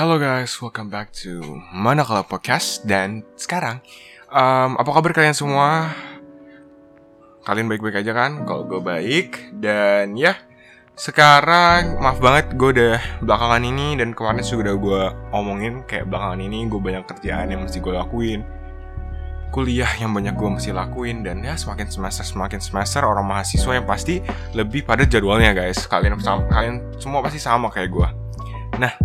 Hello guys, welcome back to Manakala Podcast. Dan sekarang, um, apa kabar kalian semua? Kalian baik-baik aja kan? Kalau gue baik. Dan ya, sekarang maaf banget gue udah belakangan ini. Dan kemarin sudah gue omongin Kayak belakangan ini gue banyak kerjaan yang mesti gue lakuin. Kuliah yang banyak gue mesti lakuin. Dan ya semakin semester semakin semester Orang mahasiswa yang pasti lebih pada jadwalnya guys. Kalian, kalian semua pasti sama kayak gue Nah,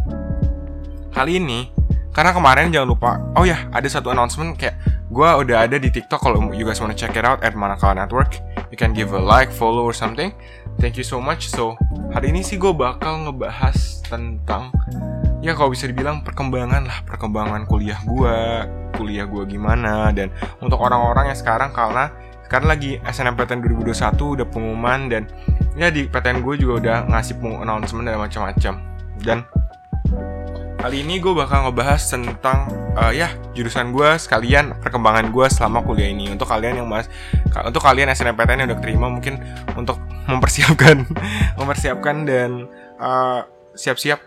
kali ini karena kemarin jangan lupa oh ya ada satu announcement kayak gue udah ada di TikTok kalau you guys wanna check it out at Manakala Network. You can give a like follow or something. Thank you so much. So hari ini sih gue bakal ngebahas tentang ya kalau bisa dibilang perkembangan lah perkembangan kuliah gue kuliah gue gimana dan untuk orang-orang yang sekarang karena sekarang lagi SNMPTN 2021 udah pengumuman dan ya di PTN gue juga udah ngasih announcement dan macam-macam. Dan Kali ini gue bakal ngebahas tentang uh, ya jurusan gue sekalian perkembangan gue selama kuliah ini. Untuk kalian yang mas untuk kalian SNMPTN yang udah terima mungkin untuk mempersiapkan mempersiapkan dan uh, siap-siap.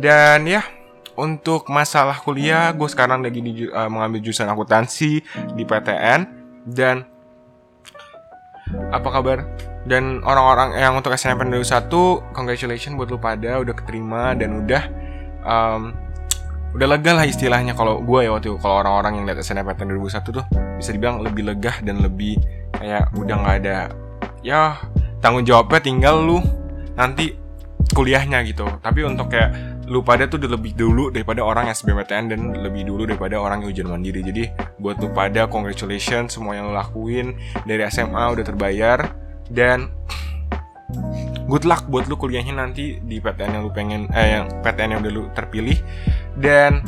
Dan ya untuk masalah kuliah gue sekarang lagi di, uh, mengambil jurusan akuntansi di PTN dan apa kabar? Dan orang-orang yang untuk SNMPTN 21 congratulations buat lu pada udah keterima dan udah um, udah lega lah istilahnya kalau gue ya waktu kalau orang-orang yang lihat SNMPTN 2001 tuh bisa dibilang lebih lega dan lebih kayak udah nggak ada ya tanggung jawabnya tinggal lu nanti kuliahnya gitu. Tapi untuk kayak lu pada tuh lebih dulu daripada orang yang SBMPTN dan lebih dulu daripada orang yang ujian mandiri. Jadi buat lu pada congratulations semua yang lu lakuin dari SMA udah terbayar dan good luck buat lu kuliahnya nanti di PTN yang lu pengen eh yang PTN yang udah lu terpilih. Dan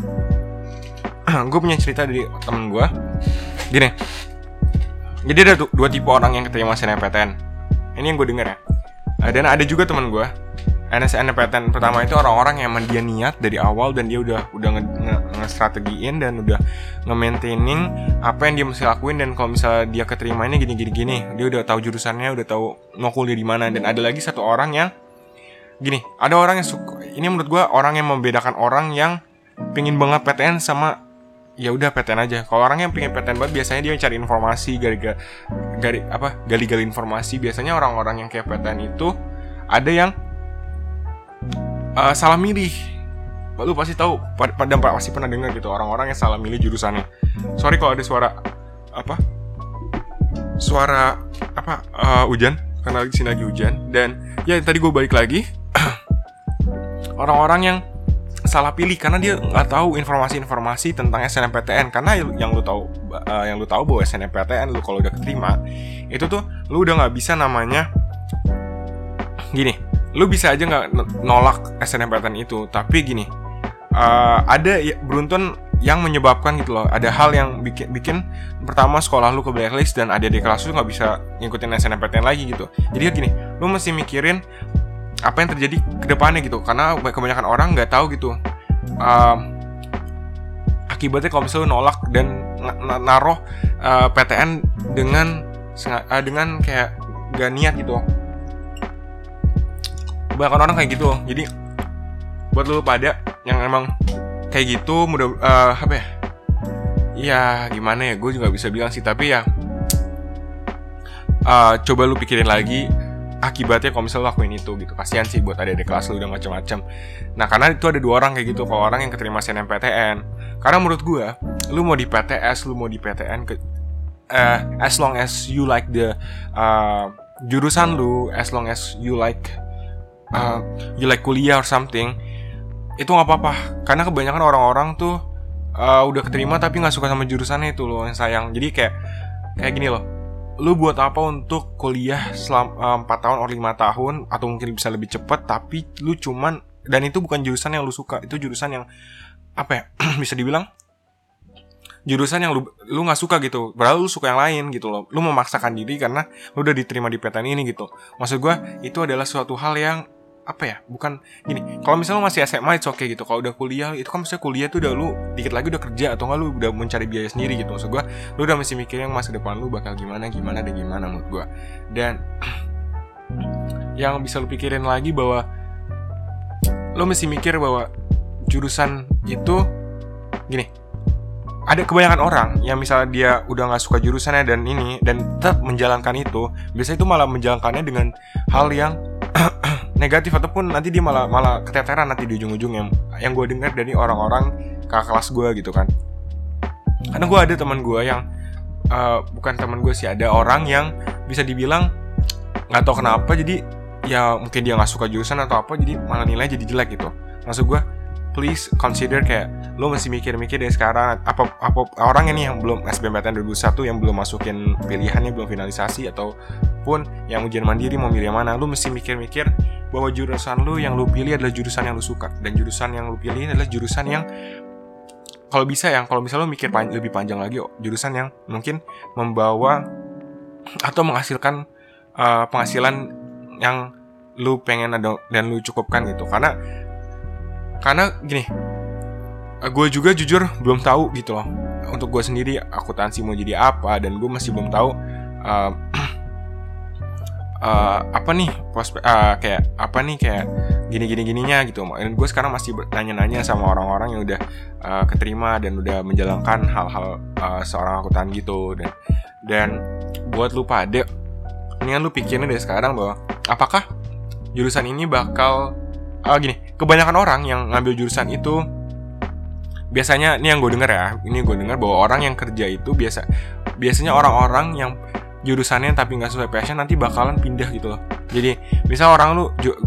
gue punya cerita dari temen gue gini jadi ada dua tipe orang yang keterima SNMPTN ini yang gue denger ya. Dan ada juga temen gue NSNPTN pertama itu orang-orang yang dia niat dari awal dan dia udah udah nge-strategiin nge dan udah nge-maintaining apa yang dia mesti lakuin dan kalau misalnya dia keterima ini gini gini gini dia udah tahu jurusannya udah tahu mau kuliah di mana dan ada lagi satu orang yang gini ada orang yang suka ini menurut gue orang yang membedakan orang yang pingin banget PTN sama ya udah PTN aja. Kalau orang yang pengen PTN banget biasanya dia cari informasi gali gali apa gali-gali informasi. Biasanya orang-orang yang kayak PTN itu ada yang uh, salah milih. Lu pasti tahu. Pada pasti pernah dengar gitu orang-orang yang salah milih jurusannya. Sorry kalau ada suara apa? Suara apa? Uh, hujan. Karena di sini lagi hujan. Dan ya tadi gue balik lagi. Orang-orang yang salah pilih karena dia nggak tahu informasi-informasi tentang SNMPTN karena yang lu tahu uh, yang lu tahu bahwa SNMPTN lu kalau udah keterima itu tuh lu udah nggak bisa namanya gini lu bisa aja nggak nolak SNMPTN itu. Tapi gini uh, ada ya, beruntun yang menyebabkan gitu loh. Ada hal yang bikin bikin pertama sekolah lu ke blacklist dan ada di kelas lu nggak bisa ngikutin SNMPTN lagi gitu. Jadi gini lu mesti mikirin apa yang terjadi ke depannya gitu. Karena kebanyakan orang nggak tahu gitu uh, akibatnya kalau misalnya lu nolak dan naruh uh, PTN dengan uh, dengan kayak gak niat gitu kebanyakan orang kayak gitu. Jadi buat lu pada yang emang kayak gitu mudah uh, apa ya? Ya gimana ya? Gue juga bisa bilang sih tapi ya uh, coba lu pikirin lagi akibatnya kalau misalnya lakuin itu gitu. Kasihan sih buat ada di kelas lu udah macam-macam nah karena itu ada dua orang kayak gitu kalau orang yang keterima SNMPTN. Karena menurut gue lu mau di PTS lu mau di PTN ke uh, as long as you like the uh, jurusan lu as long as you like uh, you like kuliah or something itu nggak apa-apa. Karena kebanyakan orang-orang tuh uh, udah keterima tapi nggak suka sama jurusannya itu loh yang sayang. Jadi kayak kayak gini loh. Lu buat apa untuk kuliah selama uh, 4 tahun atau 5 tahun atau mungkin bisa lebih cepat tapi lu cuman dan itu bukan jurusan yang lu suka itu jurusan yang apa ya bisa dibilang jurusan yang lu lu nggak suka gitu. Padahal lu suka yang lain gitu loh. Lu memaksakan diri karena lu udah diterima di PTN ini gitu. Maksud gue itu adalah suatu hal yang apa ya bukan gini kalau misalnya lu masih SMA itu oke okay gitu. Kalau udah kuliah itu kan misalnya kuliah tuh udah lu dikit lagi udah kerja atau enggak lu udah mencari biaya sendiri gitu. Maksud gue lu udah mesti mikirin masa depan lu bakal gimana gimana dan gimana menurut gue dan yang bisa lu pikirin lagi bahwa lu mesti mikir bahwa jurusan itu gini ada kebanyakan orang yang misalnya dia udah nggak suka jurusannya dan ini dan tetap menjalankan itu biasanya itu malah menjalankannya dengan hal yang negatif ataupun nanti dia malah malah keteteran nanti di ujung-ujung yang yang gue dengar dari orang-orang kakak kelas gue gitu kan. Karena gue ada teman gue yang uh, bukan teman gue sih ada orang yang bisa dibilang nggak tahu kenapa jadi ya mungkin dia nggak suka jurusan atau apa jadi malah nilai jadi jelek gitu. Maksud gue please consider kayak lo masih mikir-mikir dari sekarang apa apa orang ini yang belum SBMPTN 2021 yang belum masukin pilihannya belum finalisasi ataupun yang ujian mandiri mau milih mana lo mesti mikir-mikir bahwa jurusan lo yang lo pilih adalah jurusan yang lo suka. Dan jurusan yang lo pilih adalah jurusan yang kalau bisa yang kalau misalnya lo mikir pan lebih panjang lagi oh, jurusan yang mungkin membawa atau menghasilkan uh, penghasilan yang lu pengen ada dan lu cukupkan gitu. Karena karena gini gue juga jujur belum tahu gitu loh. Untuk gue sendiri akuntansi mau jadi apa dan gue masih belum tahu uh, uh, apa nih prospek uh, kayak apa nih kayak gini gini gininya gitu. Dan gue sekarang masih nanya-nanya sama orang-orang yang udah uh, keterima dan udah menjalankan hal-hal uh, seorang akuntan gitu. Dan dan buat lu ini kan lu pikirin dari sekarang bahwa apakah jurusan ini bakal uh, gini kebanyakan orang yang ngambil jurusan itu biasanya ini yang gue dengar ya ini gue dengar bahwa orang yang kerja itu biasa biasanya orang-orang yang jurusannya tapi nggak sesuai passion nanti bakalan pindah gitu loh. Jadi misal orang lu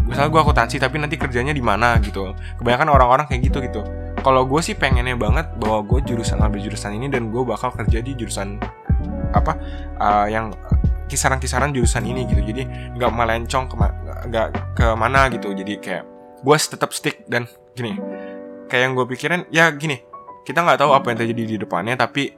misal gue akuntansi tapi nanti kerjanya di mana gitu. Kebanyakan orang-orang kayak gitu gitu. Kalau gue sih pengennya banget bahwa gue jurusan ngambil jurusan ini dan gue bakal kerja di jurusan apa uh, yang kisaran-kisaran jurusan ini gitu. Jadi nggak melencong ke nggak ke mana gitu. Jadi kayak gue tetap stick dan gini kayak yang gue pikirin ya gini kita nggak tahu apa yang terjadi di depannya tapi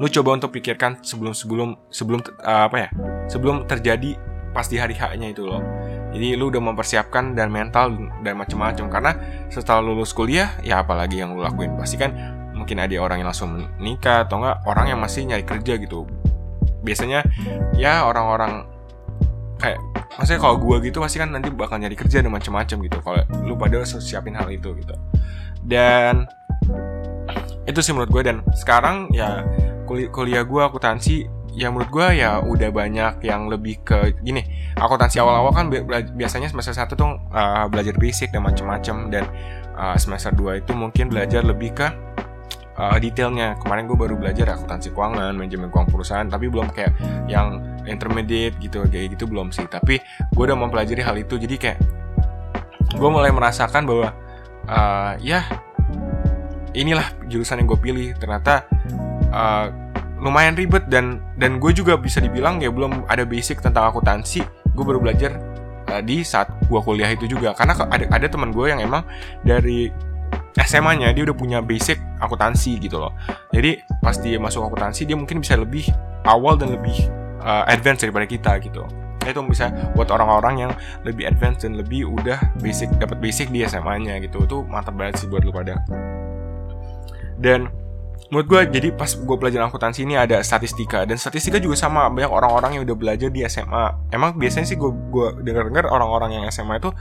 lu coba untuk pikirkan sebelum sebelum sebelum uh, apa ya sebelum terjadi pas di hari haknya itu loh. Jadi lu udah mempersiapkan dan mental dan macam-macam karena setelah lulus kuliah ya apalagi yang lu lakuin? Pasti kan mungkin ada orang yang langsung menikah atau enggak orang yang masih nyari kerja gitu. Biasanya ya orang-orang kayak maksudnya kalau gue gitu pasti kan nanti bakal nyari kerja dan macam-macam gitu. Kalau lu pada siapin hal itu gitu. Dan itu sih menurut gue dan sekarang ya kuliah, kuliah gue akuntansi ya menurut gue ya udah banyak yang lebih ke gini. Akuntansi awal-awal kan biasanya semester satu tuh uh, belajar basic dan macam-macam dan uh, semester 2 itu mungkin belajar lebih ke uh, detailnya. Kemarin gue baru belajar akuntansi keuangan manajemen keuangan perusahaan tapi belum kayak yang intermediate gitu kayak gitu belum sih. Tapi gue udah mempelajari hal itu jadi kayak gue mulai merasakan bahwa uh, ya inilah jurusan yang gue pilih. Ternyata uh, lumayan ribet dan dan gue juga bisa dibilang ya belum ada basic tentang akuntansi gue baru belajar uh, di saat gue kuliah itu juga karena ada ada teman gue yang emang dari SMA-nya dia udah punya basic akuntansi gitu loh. Jadi pas dia masuk akuntansi dia mungkin bisa lebih awal dan lebih uh, advance daripada kita gitu. Itu bisa buat orang-orang yang lebih advance dan lebih udah basic dapat basic di SMA-nya gitu. Itu mantap banget sih buat lu pada. Dan menurut gue jadi pas gue belajar akuntansi ini ada statistika dan statistika juga sama. Banyak orang-orang yang udah belajar di SMA emang biasanya sih gue gue dengar dengar orang-orang yang SMA itu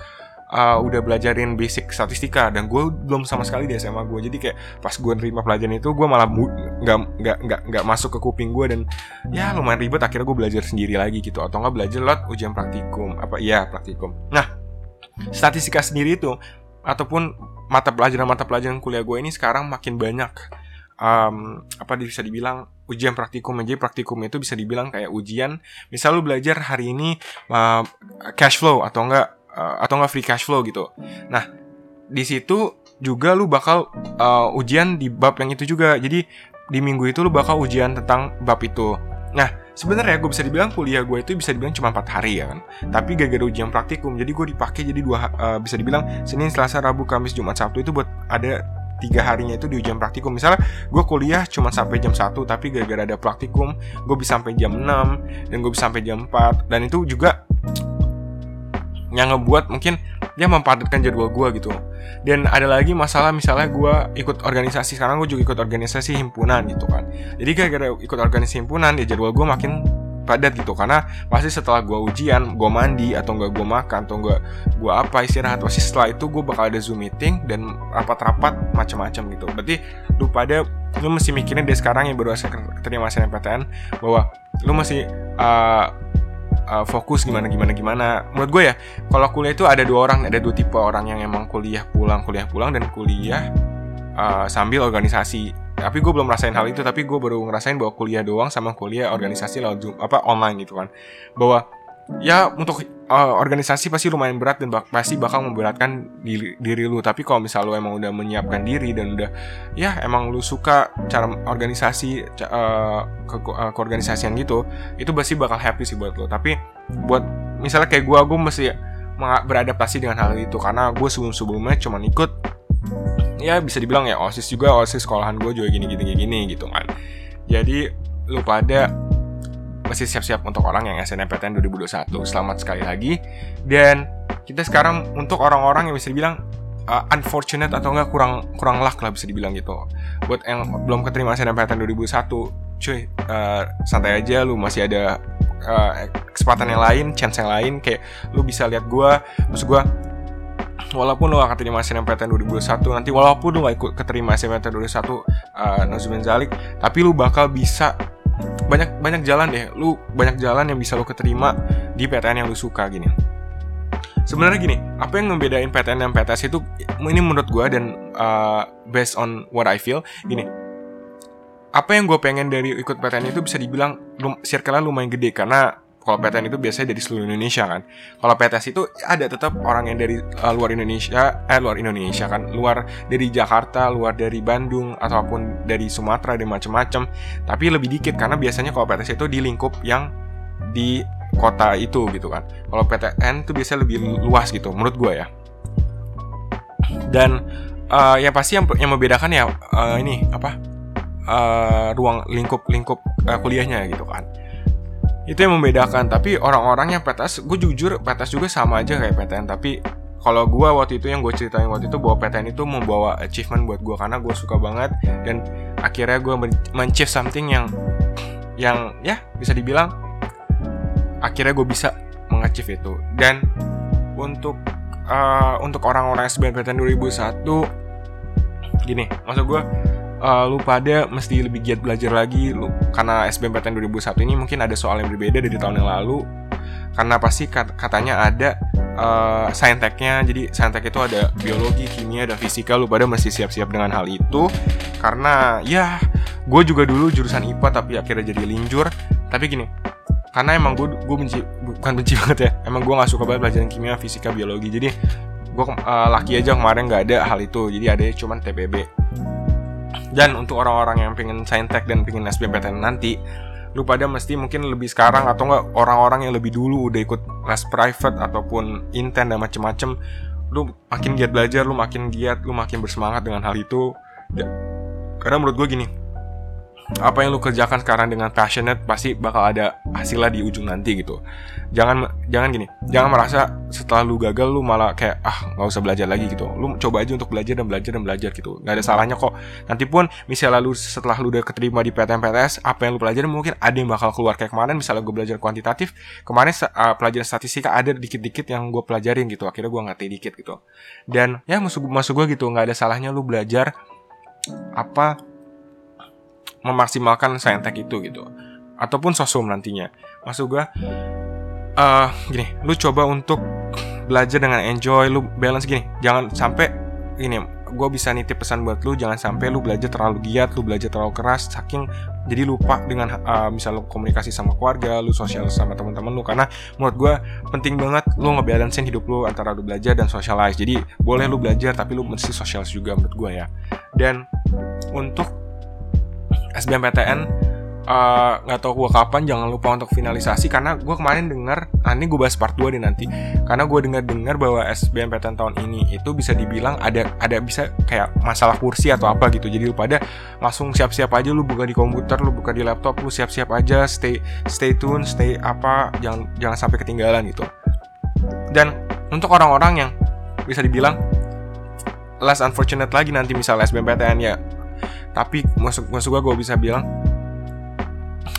uh, udah belajarin basic statistika dan gue belum sama sekali di SMA gue jadi kayak pas gue nerima pelajaran itu gue malah nggak nggak nggak nggak masuk ke kuping gue dan ya lumayan ribet. Akhirnya gue belajar sendiri lagi gitu. Atau nggak belajar lewat ujian praktikum. Apa iya praktikum. Nah statistika sendiri itu ataupun mata pelajaran mata pelajaran kuliah gue ini sekarang makin banyak um, apa bisa dibilang ujian praktikum aja praktikum itu bisa dibilang kayak ujian misal lu belajar hari ini uh, cash flow atau enggak uh, atau enggak free cash flow gitu. Nah, di situ juga lu bakal uh, ujian di bab yang itu juga. Jadi di minggu itu lu bakal ujian tentang bab itu. Nah, sebenarnya gue bisa dibilang kuliah gue itu bisa dibilang cuma 4 hari ya kan. Tapi gak ada ujian praktikum, jadi gue dipakai jadi dua uh, bisa dibilang Senin, Selasa, Rabu, Kamis, Jumat, Sabtu itu buat ada tiga harinya itu di ujian praktikum. Misalnya gue kuliah cuma sampai jam 1 tapi gara-gara ada praktikum gue bisa sampai jam 6 dan gue bisa sampai jam 4 dan itu juga yang ngebuat mungkin dia mempadatkan jadwal gue gitu. Dan ada lagi masalah misalnya gue ikut organisasi sekarang gue juga ikut organisasi himpunan gitu kan. Jadi gara-gara ikut organisasi himpunan ya jadwal gue makin padat gitu. Karena pasti setelah gue ujian gue mandi atau enggak gue makan atau enggak gue apa istirahat pasti setelah itu gue bakal ada zoom meeting dan rapat-rapat macam-macam gitu. Berarti lu pada lu mesti mikirin dari sekarang yang baru aja keterima SNMPTN bahwa lu masih uh, uh, fokus gimana gimana gimana. Menurut gue ya kalau kuliah itu ada dua orang ada dua tipe orang yang emang kuliah pulang kuliah pulang dan kuliah uh, sambil organisasi tapi gue belum rasain hal itu tapi gue baru ngerasain bahwa kuliah doang sama kuliah organisasi lewat zoom apa online gitu kan. Bahwa ya untuk uh, organisasi pasti lumayan berat dan bak pasti bakal memberatkan diri, diri lu. Tapi kalau misal lu emang udah menyiapkan diri dan udah ya emang lu suka cara organisasi uh, ke, uh, keorganisasian gitu itu pasti bakal happy sih buat lu. Tapi buat misalnya kayak gue gue mesti beradaptasi dengan hal itu. Karena gue sebelum sebelumnya cuma ikut ya bisa dibilang ya osis juga osis sekolahan gue juga gini gini gini gitu kan jadi lu pada masih siap-siap untuk orang yang SNMPTN 2021. Selamat sekali lagi. Dan kita sekarang untuk orang-orang yang bisa dibilang uh, unfortunate atau enggak kurang kurang luck lah bisa dibilang gitu. Buat yang belum keterima SNMPTN 2021, cuy, uh, santai aja lu masih ada uh, kesempatan yang lain, chance yang lain kayak lu bisa lihat gua, maksud gua walaupun lu gak keterima SNMPTN 2021 nanti walaupun lu gak ikut keterima SNMPTN 2021 uh, Nazumin Zalik tapi lu bakal bisa banyak banyak jalan deh. Lu banyak jalan yang bisa lu keterima di PTN yang lu suka gini. Sebenarnya gini apa yang membedain PTN dan PTS itu ini menurut gue dan uh, based on what I feel gini. Apa yang gue pengen dari ikut PTN itu bisa dibilang circle-nya lumayan gede karena kalau PTN itu biasanya dari seluruh Indonesia kan. Kalau PTS itu ada tetap orang yang dari uh, luar Indonesia, eh luar Indonesia kan, luar dari Jakarta, luar dari Bandung ataupun dari Sumatera dan macam-macam. Tapi lebih dikit karena biasanya kalau PTS itu di lingkup yang di kota itu gitu kan. Kalau PTN itu biasanya lebih luas gitu menurut gue ya. Dan uh, yang pasti yang yang membedakan ya uh, ini apa? Uh, ruang lingkup lingkup uh, kuliahnya gitu kan itu yang membedakan tapi orang-orang yang PTS gue jujur PTS juga sama aja kayak PTN tapi kalau gue waktu itu yang gue ceritain waktu itu bahwa PTN itu membawa achievement buat gue karena gue suka banget dan akhirnya gue men-achieve something yang yang ya bisa dibilang akhirnya gue bisa mengachieve itu. Dan untuk uh, untuk orang-orang SBMPTN 2001 gini maksud gue uh, lu pada mesti lebih giat belajar lagi. Lu karena SBMPTN 2001 ini mungkin ada soal yang berbeda dari tahun yang lalu. Karena pasti kat katanya ada uh, sainteknya. Jadi saintek itu ada biologi kimia dan fisika. Lu pada mesti siap-siap dengan hal itu. Karena ya gue juga dulu jurusan IPA tapi akhirnya jadi linjur. Tapi gini karena emang gue gue benci bukan benci banget ya. Emang gue nggak suka banget pelajaran kimia fisika biologi. Jadi gue uh, laki aja kemarin nggak ada hal itu. Jadi ada cuman TPB dan untuk orang-orang yang pengen saintek dan pengen SBMPTN nanti lu pada mesti mungkin lebih sekarang atau enggak orang-orang yang lebih dulu udah ikut les private ataupun intent dan macem-macem lu makin giat belajar lu makin giat lu makin bersemangat dengan hal itu. Karena menurut gue gini apa yang lu kerjakan sekarang dengan passionate pasti bakal ada hasilnya di ujung nanti gitu. Jangan jangan gini jangan merasa setelah lu gagal lu malah kayak ah nggak usah belajar lagi gitu. Lu coba aja untuk belajar dan belajar dan belajar gitu. Nggak ada salahnya kok. Nanti pun misalnya lu setelah lu udah keterima di PTN PTS apa yang lu pelajari mungkin ada yang bakal keluar. Kayak kemarin misalnya gue belajar kuantitatif kemarin uh, pelajaran statistika ada dikit-dikit yang gue pelajarin gitu. Akhirnya gue ngerti dikit gitu. Dan ya masuk masuk gue gitu nggak ada salahnya lu belajar apa memaksimalkan saintek itu gitu. Ataupun sosum nantinya. Maksud gue uh, gini lu coba untuk belajar dengan enjoy lu balance gini. Jangan sampai gini gue bisa nitip pesan buat lu jangan sampai lu belajar terlalu giat lu belajar terlalu keras saking jadi lupa dengan uh, misal lu komunikasi sama keluarga lu sosial sama teman-teman lu. Karena menurut gue penting banget lu ngebalancein hidup lu antara lu belajar dan socialize. Jadi boleh lu belajar tapi lu mesti socialize juga menurut gue ya. Dan untuk SBMPTN eh, nggak uh, tahu gue kapan jangan lupa untuk finalisasi karena gue kemarin dengar ah ini gue bahas part 2 deh nanti karena gue dengar dengar bahwa SBMPTN tahun ini itu bisa dibilang ada ada bisa kayak masalah kursi atau apa gitu. Jadi lu pada langsung siap-siap aja lu buka di komputer lu buka di laptop lu siap-siap aja stay stay tune stay apa jangan jangan sampai ketinggalan gitu. Dan untuk orang-orang yang bisa dibilang less unfortunate lagi nanti misalnya SBMPTN ya tapi masuk masuk gue gue bisa bilang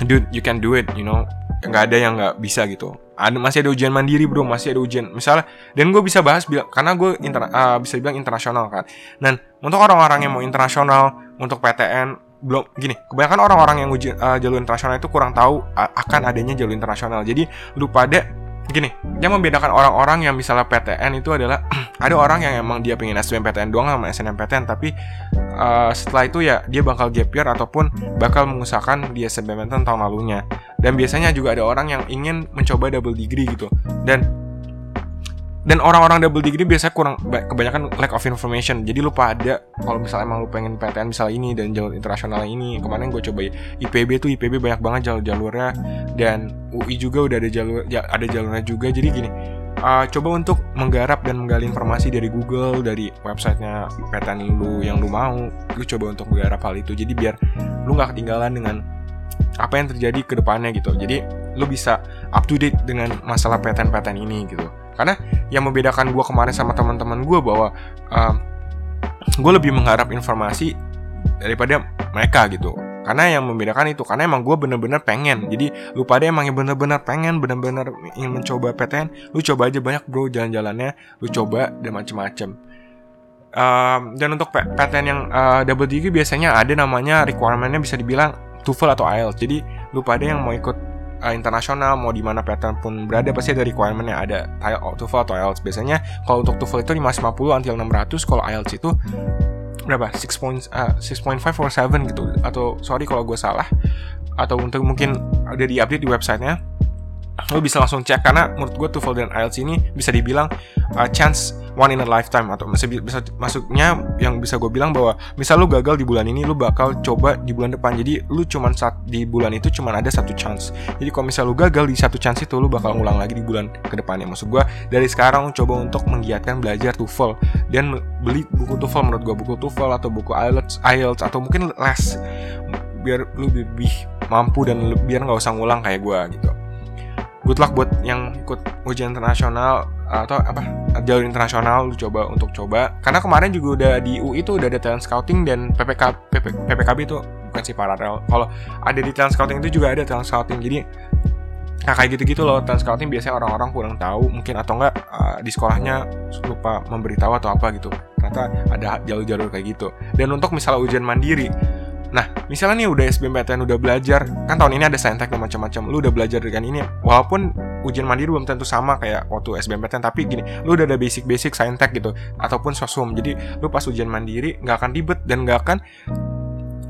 dude you can do it you know. Nggak ada yang nggak bisa gitu. Ada masih ada ujian mandiri bro. Masih ada ujian. Misalnya dan gue bisa bahas bilang karena gue inter, uh, bisa bilang internasional kan. Dan untuk orang-orang yang mau internasional untuk PTN belum gini kebanyakan orang-orang yang ujian uh, jalur internasional itu kurang tahu akan adanya jalur internasional. Jadi lu pada gini yang membedakan orang-orang yang misalnya PTN itu adalah ada orang yang emang dia pengen SBMPTN doang sama SNMPTN tapi uh, setelah itu ya dia bakal gap year ataupun bakal mengusahakan di SBMPTN tahun lalunya. Dan biasanya juga ada orang yang ingin mencoba double degree gitu. Dan dan orang-orang double degree biasanya kurang kebanyakan lack of information. Jadi lupa ada kalau misalnya emang lu pengen PTN misalnya ini dan jalur internasional ini kemarin gue coba IPB tuh IPB banyak banget jalur-jalurnya. Dan UI juga udah ada jalur ya, ada jalurnya juga. Jadi gini uh, coba untuk menggarap dan menggali informasi dari Google dari websitenya PTN lu yang lu mau lu coba untuk menggarap hal itu. Jadi biar lu nggak ketinggalan dengan apa yang terjadi ke depannya gitu. Jadi lu bisa up to date dengan masalah PTN-PTN ini gitu. Karena yang membedakan gue kemarin sama teman-teman gue bahwa uh, gue lebih mengharap informasi daripada mereka gitu karena yang membedakan itu karena emang gue bener-bener pengen. Jadi lu pada emang yang bener-bener pengen bener-bener ingin mencoba PTN lu coba aja banyak bro jalan-jalannya. Lu coba dan macem-macem. Um, dan untuk PTN yang uh, double degree biasanya ada namanya requirementnya bisa dibilang TOEFL atau IELTS jadi lu pada yang mau ikut uh, internasional mau di mana pattern pun berada pasti ada requirementnya. Ada TOEFL atau IELTS biasanya kalau untuk TOEFL itu 550 until 600 kalau IELTS itu berapa? 6 point uh, 6.5 or 7 gitu. Atau sorry kalau gue salah. Atau untuk mungkin ada di update di websitenya lo bisa langsung cek karena menurut gue TOEFL dan IELTS ini bisa dibilang uh, chance one in a lifetime atau bisa, masuknya yang bisa gue bilang bahwa misal lo gagal di bulan ini lo bakal coba di bulan depan. Jadi lo cuman saat di bulan itu cuman ada satu chance. Jadi kalau misal lo gagal di satu chance itu lo bakal ngulang lagi di bulan ke depannya maksud gue dari sekarang coba untuk menggiatkan belajar TOEFL dan beli buku TOEFL menurut gue buku TOEFL atau buku IELTS IELTS atau mungkin les biar lu lebih mampu dan biar nggak usah ngulang kayak gue gitu good luck buat yang ikut ujian internasional atau apa jalur internasional lu coba untuk coba. Karena kemarin juga udah di UI itu udah ada talent scouting dan PPK PP, PPKB itu bukan sih paralel. Kalau ada di talent scouting itu juga ada talent scouting. Jadi nah kayak gitu-gitu loh talent scouting biasanya orang-orang kurang tahu mungkin atau enggak uh, di sekolahnya lupa memberitahu atau apa gitu. Ternyata ada jalur-jalur kayak gitu. Dan untuk misalnya ujian mandiri Nah, misalnya nih udah SBMPTN udah belajar, kan tahun ini ada saintek dan macam-macam. Lu udah belajar dengan ini, walaupun ujian mandiri belum tentu sama kayak waktu SBMPTN, tapi gini, lu udah ada basic-basic saintek gitu, ataupun sosum. Jadi, lu pas ujian mandiri nggak akan ribet dan nggak akan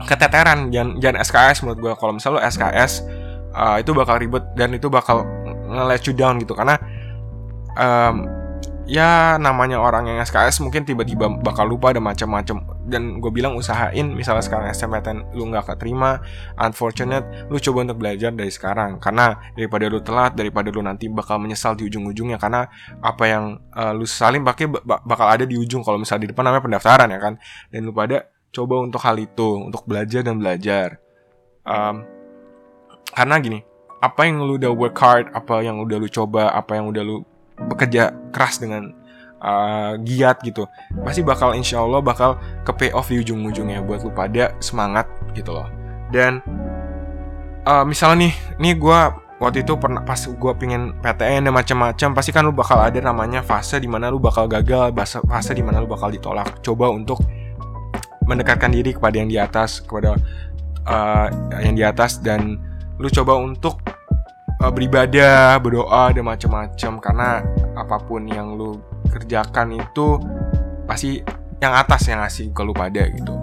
keteteran. Jangan, jangan SKS menurut gue. Kalau misalnya lu SKS, uh, itu bakal ribet dan itu bakal nge-let you down gitu, karena um, ya namanya orang yang SKS mungkin tiba-tiba bakal lupa ada macam-macam. Dan gue bilang usahain misalnya sekarang SMPTN lu nggak keterima unfortunate lu coba untuk belajar dari sekarang. Karena daripada lu telat daripada lu nanti bakal menyesal di ujung-ujungnya. Karena apa yang uh, lu saling pakai bakal ada di ujung. Kalau misalnya di depan namanya pendaftaran ya kan? Dan lu pada coba untuk hal itu untuk belajar dan belajar. Um, karena gini apa yang lu udah work hard apa yang udah lu coba apa yang udah lu bekerja keras dengan uh, giat gitu pasti bakal insya Allah bakal ke pay off di ujung-ujungnya buat lu pada semangat gitu loh. Dan uh, misalnya nih nih gue waktu itu pernah pas gue pingin PTN dan macam-macam pasti kan lu bakal ada namanya fase di mana lu bakal gagal fase di mana lu bakal ditolak. Coba untuk mendekatkan diri kepada yang di atas kepada uh, yang di atas dan lu coba untuk uh, beribadah, berdoa dan macam-macam karena apa pun yang lu kerjakan itu pasti yang atas yang ngasih ke lu pada gitu.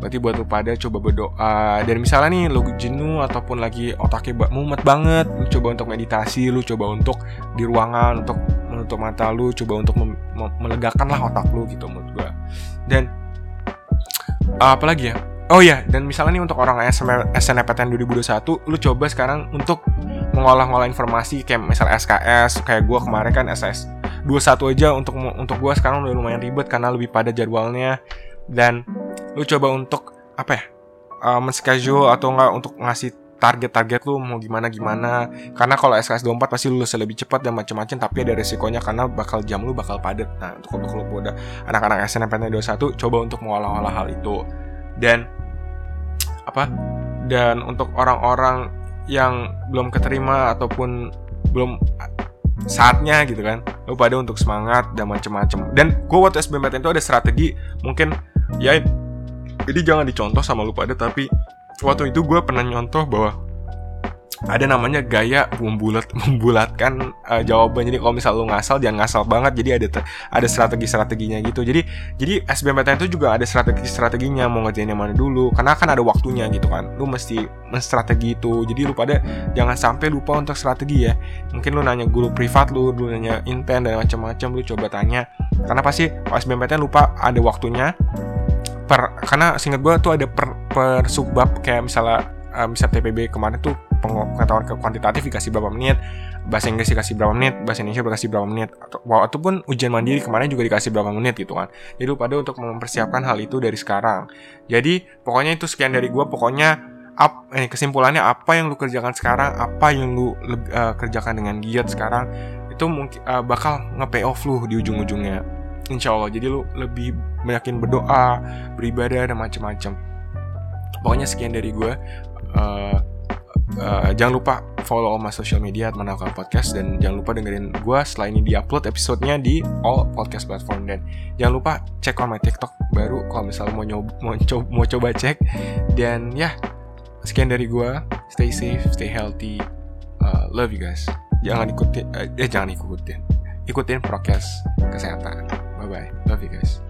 Berarti buat lu pada coba berdoa dan misalnya nih lu jenuh ataupun lagi otaknya mumet banget, lu coba untuk meditasi, lu coba untuk di ruangan untuk menutup mata lu, coba untuk melegakan lah otak lu gitu menurut gua. Dan uh, apa lagi ya? Oh iya, dan misalnya nih untuk orang SNPTN 2021, lu coba sekarang untuk mengolah-ngolah informasi kayak misal SKS, kayak gue kemarin kan SS 21 aja untuk untuk gue sekarang udah lumayan ribet karena lebih pada jadwalnya. Dan lu coba untuk apa ya uh, men-schedule atau enggak untuk ngasih target-target lu mau gimana gimana. Karena kalau SKS 24 pasti lulus lebih cepat dan macam-macam tapi ada resikonya karena bakal jam lu bakal padat. Nah untuk untuk lu udah anak-anak SNMPTN 21 coba untuk mengolah-olah hal itu. Dan apa dan untuk orang-orang yang belum keterima ataupun belum saatnya gitu kan. Lu pada untuk semangat dan macem-macem. Dan gue waktu SBMPTN itu ada strategi mungkin ya jadi jangan dicontoh sama lu pada tapi waktu itu gue pernah nyontoh bahwa ada namanya gaya membulat membulatkan uh, jawaban. Jadi kalau misal lu ngasal jangan ngasal banget. Jadi ada ada strategi strateginya gitu. Jadi jadi SBMPTN itu juga ada strategi strateginya mau ngerjain yang mana dulu? Karena kan ada waktunya gitu kan. Lu mesti menstrategi itu. Jadi lu pada jangan sampai lupa untuk strategi ya. Mungkin lu nanya guru privat lu lu nanya intent dan macam-macam lu coba tanya. Karena pasti SBMPTN lupa ada waktunya. Per karena singkat gue tuh ada per, per subbab. Kayak misalnya uh, misal TPB kemarin tuh pengetahuan kuantitatif dikasih berapa menit bahasa Inggris dikasih berapa menit bahasa Indonesia dikasih berapa menit atau ataupun ujian mandiri kemarin juga dikasih berapa menit gitu kan. Jadi lu pada untuk mempersiapkan hal itu dari sekarang. Jadi pokoknya itu sekian dari gue pokoknya ap, eh, kesimpulannya apa yang lu kerjakan sekarang apa yang lu uh, kerjakan dengan giat sekarang itu mungkin uh, bakal nge off lu di ujung-ujungnya. Insya Allah jadi lu lebih banyakin berdoa beribadah dan macam-macam pokoknya sekian dari gue uh, uh, jangan lupa follow my social media Manakal Podcast dan jangan lupa dengerin gue setelah ini diupload episodenya di all podcast platform. Dan jangan lupa cek on my TikTok baru kalau misalnya mau nyoba mau coba, mau coba cek. Dan ya sekian dari gue stay safe stay healthy. Uh, love you guys. Jangan ikutin uh, eh jangan ikutin. Ikutin prokes kesehatan. Bye bye love you guys